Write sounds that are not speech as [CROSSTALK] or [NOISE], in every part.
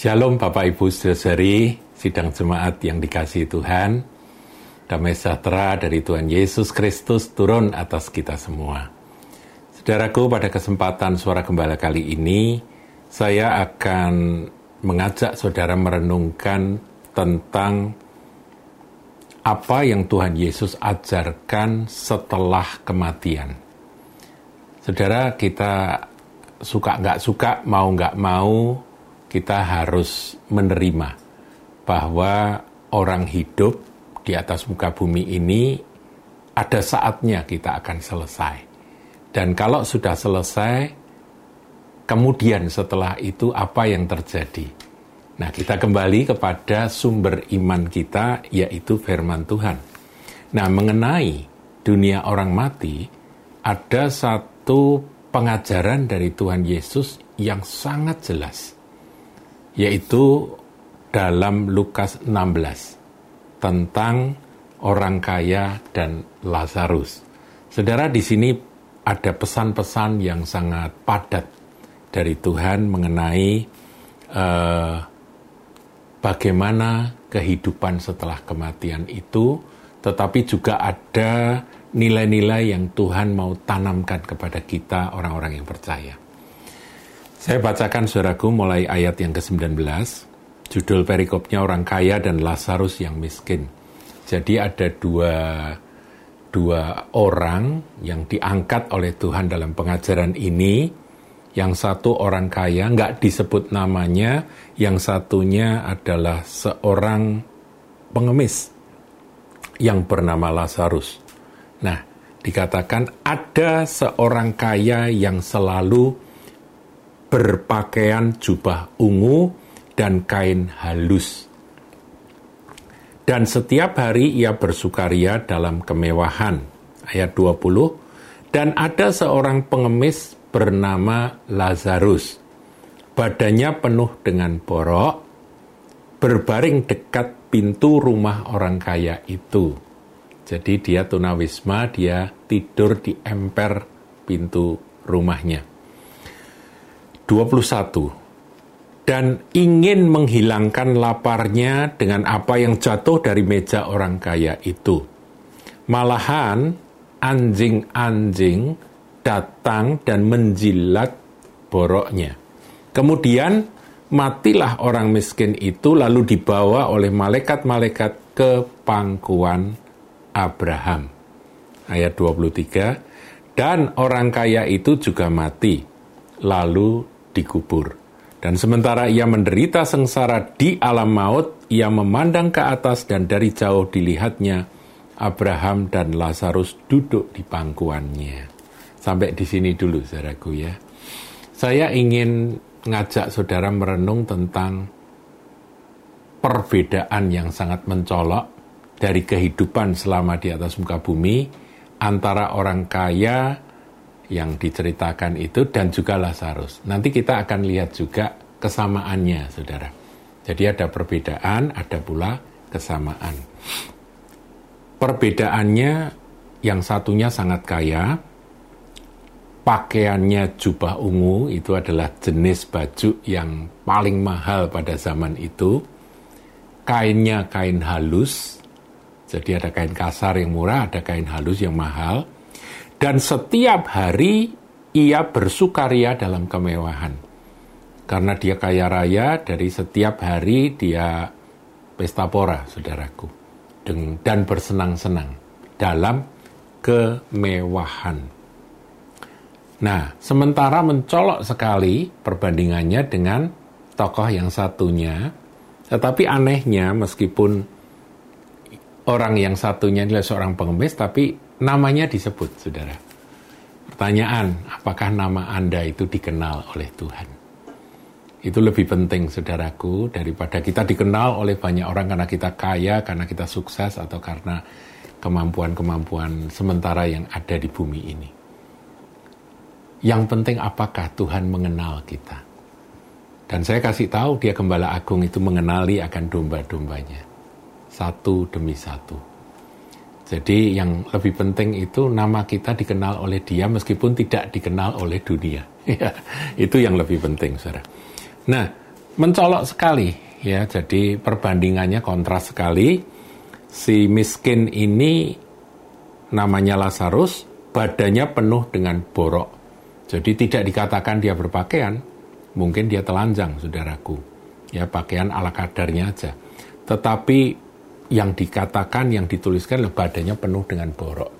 Shalom Bapak Ibu Saudari, sidang jemaat yang dikasihi Tuhan. Damai sejahtera dari Tuhan Yesus Kristus turun atas kita semua. Saudaraku, pada kesempatan suara gembala kali ini, saya akan mengajak saudara merenungkan tentang apa yang Tuhan Yesus ajarkan setelah kematian. Saudara, kita suka nggak suka, mau nggak mau, kita harus menerima bahwa orang hidup di atas muka bumi ini ada saatnya kita akan selesai. Dan kalau sudah selesai, kemudian setelah itu apa yang terjadi? Nah, kita kembali kepada sumber iman kita, yaitu firman Tuhan. Nah, mengenai dunia orang mati, ada satu pengajaran dari Tuhan Yesus yang sangat jelas, yaitu dalam Lukas 16 tentang orang kaya dan Lazarus. Saudara, di sini ada pesan-pesan yang sangat padat dari Tuhan mengenai uh, bagaimana kehidupan setelah kematian itu, tetapi juga ada nilai-nilai yang Tuhan mau tanamkan kepada kita orang-orang yang percaya. Saya bacakan saudaraku mulai ayat yang ke-19, judul perikopnya orang kaya dan Lazarus yang miskin. Jadi ada dua, dua orang yang diangkat oleh Tuhan dalam pengajaran ini, yang satu orang kaya, nggak disebut namanya, yang satunya adalah seorang pengemis yang bernama Lazarus. Nah, dikatakan ada seorang kaya yang selalu berpakaian jubah ungu dan kain halus. Dan setiap hari ia bersukaria dalam kemewahan. Ayat 20. Dan ada seorang pengemis bernama Lazarus. Badannya penuh dengan borok, berbaring dekat pintu rumah orang kaya itu jadi dia tunawisma, dia tidur di emper pintu rumahnya. 21. Dan ingin menghilangkan laparnya dengan apa yang jatuh dari meja orang kaya itu. Malahan anjing-anjing datang dan menjilat boroknya. Kemudian matilah orang miskin itu lalu dibawa oleh malaikat-malaikat ke pangkuan Abraham. Ayat 23, dan orang kaya itu juga mati, lalu dikubur. Dan sementara ia menderita sengsara di alam maut, ia memandang ke atas dan dari jauh dilihatnya Abraham dan Lazarus duduk di pangkuannya. Sampai di sini dulu, saudaraku ya. Saya ingin ngajak saudara merenung tentang perbedaan yang sangat mencolok dari kehidupan selama di atas muka bumi antara orang kaya yang diceritakan itu dan juga Lazarus. Nanti kita akan lihat juga kesamaannya, saudara. Jadi ada perbedaan, ada pula kesamaan. Perbedaannya yang satunya sangat kaya, pakaiannya jubah ungu itu adalah jenis baju yang paling mahal pada zaman itu. Kainnya kain halus, jadi ada kain kasar yang murah, ada kain halus yang mahal. Dan setiap hari ia bersukaria dalam kemewahan. Karena dia kaya raya, dari setiap hari dia pesta pora, saudaraku. Dan bersenang-senang dalam kemewahan. Nah, sementara mencolok sekali perbandingannya dengan tokoh yang satunya, tetapi anehnya meskipun orang yang satunya adalah seorang pengemis, tapi namanya disebut, saudara. Pertanyaan, apakah nama Anda itu dikenal oleh Tuhan? Itu lebih penting, saudaraku, daripada kita dikenal oleh banyak orang karena kita kaya, karena kita sukses, atau karena kemampuan-kemampuan sementara yang ada di bumi ini. Yang penting apakah Tuhan mengenal kita. Dan saya kasih tahu dia gembala agung itu mengenali akan domba-dombanya satu demi satu. Jadi yang lebih penting itu nama kita dikenal oleh dia meskipun tidak dikenal oleh dunia. [LAUGHS] Ya, itu yang lebih penting, saudara. Nah, mencolok sekali ya. Jadi perbandingannya kontras sekali. Si miskin ini namanya Lazarus, badannya penuh dengan borok. Jadi tidak dikatakan dia berpakaian, mungkin dia telanjang, saudaraku. Ya pakaian ala kadarnya aja. Tetapi yang dikatakan, yang dituliskan badannya penuh dengan borok.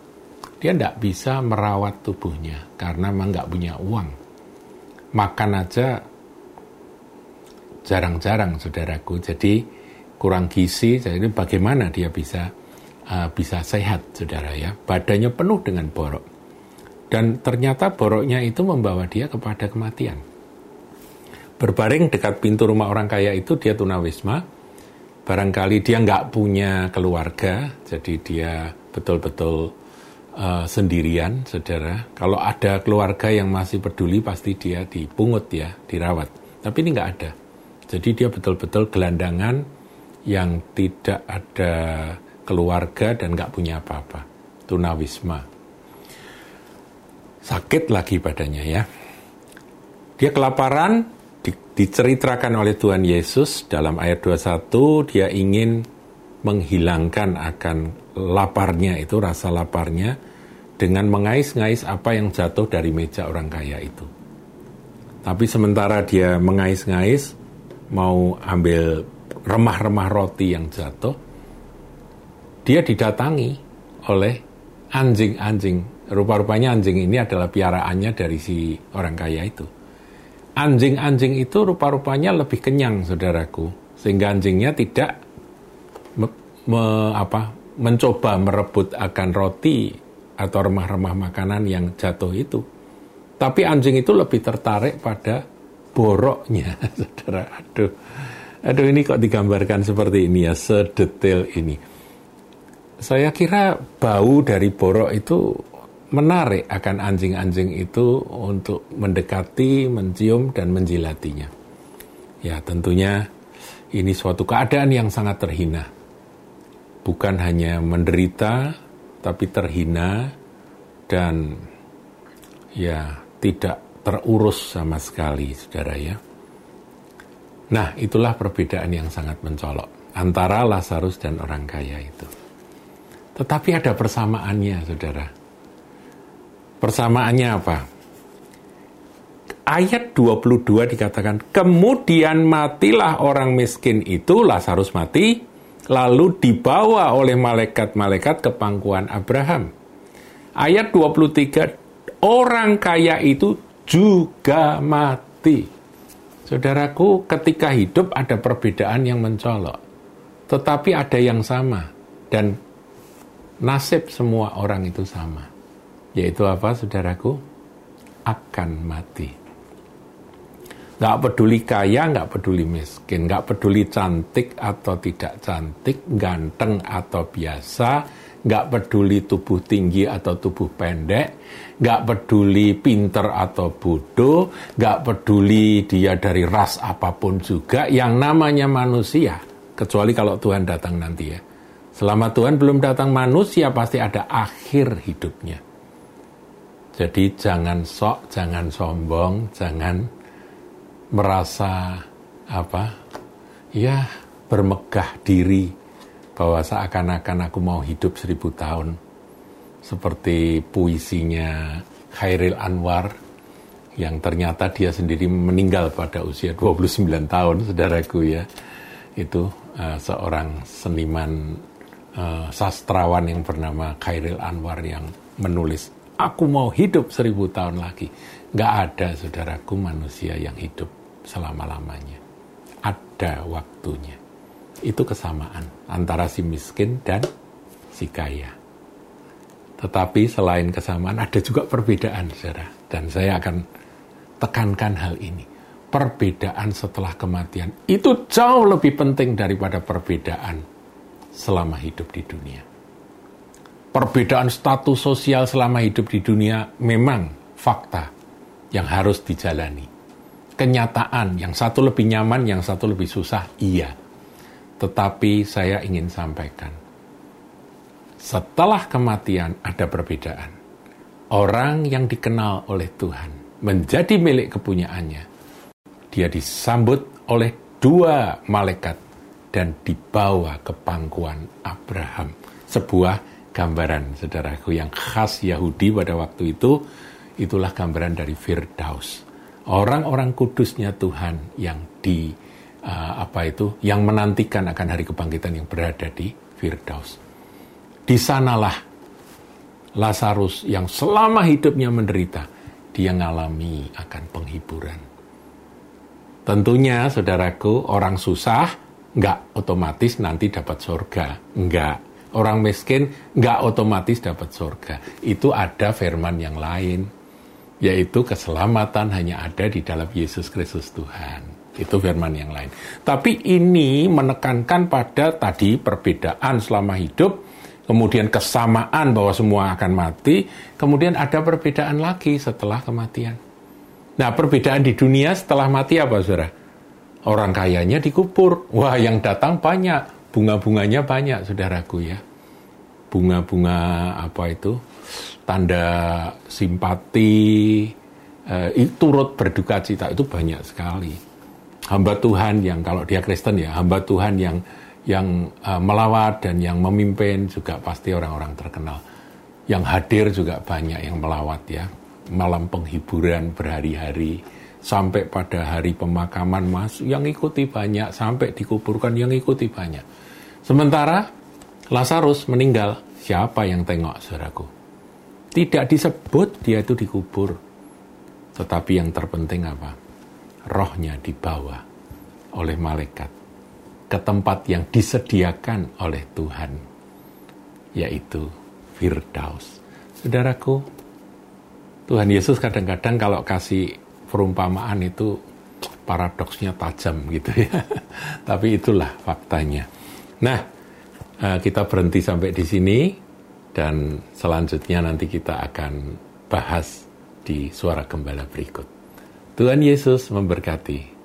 Dia tidak bisa merawat tubuhnya karena memang nggak punya uang. Makan aja jarang-jarang, saudaraku. Jadi kurang gizi. Jadi bagaimana dia bisa uh, bisa sehat, saudara ya? Badannya penuh dengan borok. Dan ternyata boroknya itu membawa dia kepada kematian. Berbaring dekat pintu rumah orang kaya itu dia tunawisma barangkali dia nggak punya keluarga, jadi dia betul-betul uh, sendirian, saudara. Kalau ada keluarga yang masih peduli, pasti dia dipungut ya, dirawat. Tapi ini nggak ada. Jadi dia betul-betul gelandangan yang tidak ada keluarga dan nggak punya apa-apa. Tunawisma. Sakit lagi badannya ya. Dia kelaparan, di, diceritakan oleh Tuhan Yesus dalam ayat 21 dia ingin menghilangkan akan laparnya itu rasa laparnya dengan mengais-ngais apa yang jatuh dari meja orang kaya itu. Tapi sementara dia mengais-ngais mau ambil remah-remah roti yang jatuh, dia didatangi oleh anjing-anjing. Rupa-rupanya anjing ini adalah piaraannya dari si orang kaya itu anjing-anjing itu rupa-rupanya lebih kenyang, saudaraku. Sehingga anjingnya tidak me, me, apa, mencoba merebut akan roti atau remah-remah makanan yang jatuh itu. Tapi anjing itu lebih tertarik pada boroknya, [LAUGHS] saudara. Aduh, aduh ini kok digambarkan seperti ini ya, sedetail ini. Saya kira bau dari borok itu menarik akan anjing-anjing itu untuk mendekati, mencium, dan menjilatinya. Ya, tentunya ini suatu keadaan yang sangat terhina. Bukan hanya menderita, tapi terhina dan ya tidak terurus sama sekali, saudara ya. Nah, itulah perbedaan yang sangat mencolok antara Lazarus dan orang kaya itu. Tetapi ada persamaannya, saudara Persamaannya apa? Ayat 22 dikatakan, kemudian matilah orang miskin itu, Lazarus mati, lalu dibawa oleh malaikat-malaikat ke pangkuan Abraham. Ayat 23, orang kaya itu juga mati. Saudaraku, ketika hidup ada perbedaan yang mencolok. Tetapi ada yang sama. Dan nasib semua orang itu sama. Yaitu apa saudaraku? Akan mati. Gak peduli kaya, gak peduli miskin, gak peduli cantik atau tidak cantik, ganteng atau biasa, gak peduli tubuh tinggi atau tubuh pendek, gak peduli pinter atau bodoh, gak peduli dia dari ras apa pun juga, yang namanya manusia, kecuali kalau Tuhan datang nanti ya. Selama Tuhan belum datang manusia pasti ada akhir hidupnya. Jadi jangan sok, jangan sombong, jangan merasa apa? Ya, bermegah diri bahwa seakan-akan aku mau hidup seribu tahun. Seperti puisinya Khairil Anwar yang ternyata dia sendiri meninggal pada usia 29 tahun, saudaraku ya. Itu uh, seorang seniman uh, sastrawan yang bernama Khairil Anwar yang menulis aku mau hidup seribu tahun lagi. Gak ada saudaraku manusia yang hidup selama-lamanya. Ada waktunya. Itu kesamaan antara si miskin dan si kaya. Tetapi selain kesamaan ada juga perbedaan saudara. Dan saya akan tekankan hal ini. Perbedaan setelah kematian itu jauh lebih penting daripada perbedaan selama hidup di dunia perbedaan status sosial selama hidup di dunia memang fakta yang harus dijalani. Kenyataan yang satu lebih nyaman, yang satu lebih susah, iya. Tetapi saya ingin sampaikan, setelah kematian ada perbedaan. Orang yang dikenal oleh Tuhan menjadi milik kepunyaannya. Dia disambut oleh dua malaikat dan dibawa ke pangkuan Abraham. Sebuah gambaran, saudaraku, yang khas Yahudi pada waktu itu, itulah gambaran dari Firdaus. Orang-orang kudusnya Tuhan yang di uh, apa itu yang menantikan akan hari kebangkitan yang berada di Firdaus. Di sanalah Lazarus yang selama hidupnya menderita, dia mengalami akan penghiburan. Tentunya, saudaraku, orang susah nggak otomatis nanti dapat surga. Nggak. Orang miskin nggak otomatis dapat surga. Itu ada firman yang lain, yaitu keselamatan hanya ada di dalam Yesus Kristus Tuhan. Itu firman yang lain. Tapi ini menekankan pada tadi perbedaan selama hidup, kemudian kesamaan bahwa semua akan mati, kemudian ada perbedaan lagi setelah kematian. Nah, perbedaan di dunia setelah mati apa, saudara? Orang kayanya dikubur. Wah, yang datang banyak. Bunga-bunganya banyak, saudaraku ya. Bunga-bunga apa itu? Tanda simpati, eh, turut berduka cita itu banyak sekali hamba Tuhan yang kalau dia Kristen ya hamba Tuhan yang yang uh, melawat dan yang memimpin juga pasti orang-orang terkenal. Yang hadir juga banyak yang melawat ya. Malam penghiburan berhari-hari sampai pada hari pemakaman mas yang ikuti banyak sampai dikuburkan yang ikuti banyak. Sementara Lazarus meninggal, siapa yang tengok saudaraku? Tidak disebut dia itu dikubur. Tetapi yang terpenting apa? rohnya dibawa oleh malaikat ke tempat yang disediakan oleh Tuhan, yaitu Firdaus. Saudaraku, Tuhan Yesus kadang-kadang kalau kasih perumpamaan itu paradoksnya tajam gitu ya. [LAUGHS] Tapi itulah faktanya. Nah, eh, kita berhenti sampai di sini dan selanjutnya nanti kita akan bahas di suara gembala berikut. Tuhan Yesus memberkati.